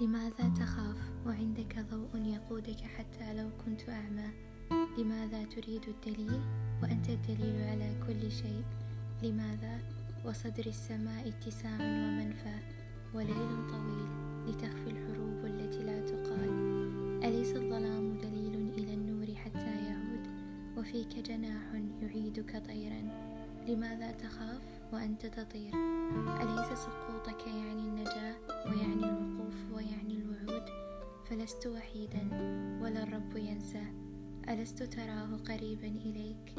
لماذا تخاف؟ وعندك ضوء يقودك حتى لو كنت أعمى. لماذا تريد الدليل؟ وأنت الدليل على كل شيء. لماذا؟ وصدر السماء اتساع ومنفى. وليل طويل لتخفي الحروب التي لا تقال. أليس الظلام دليل إلى النور حتى يعود؟ وفيك جناح يعيدك طيرا. لماذا تخاف وأنت تطير؟ أليس سقوطك يعني فلست وحيدا ولا الرب ينسى. ألست تراه قريبا إليك؟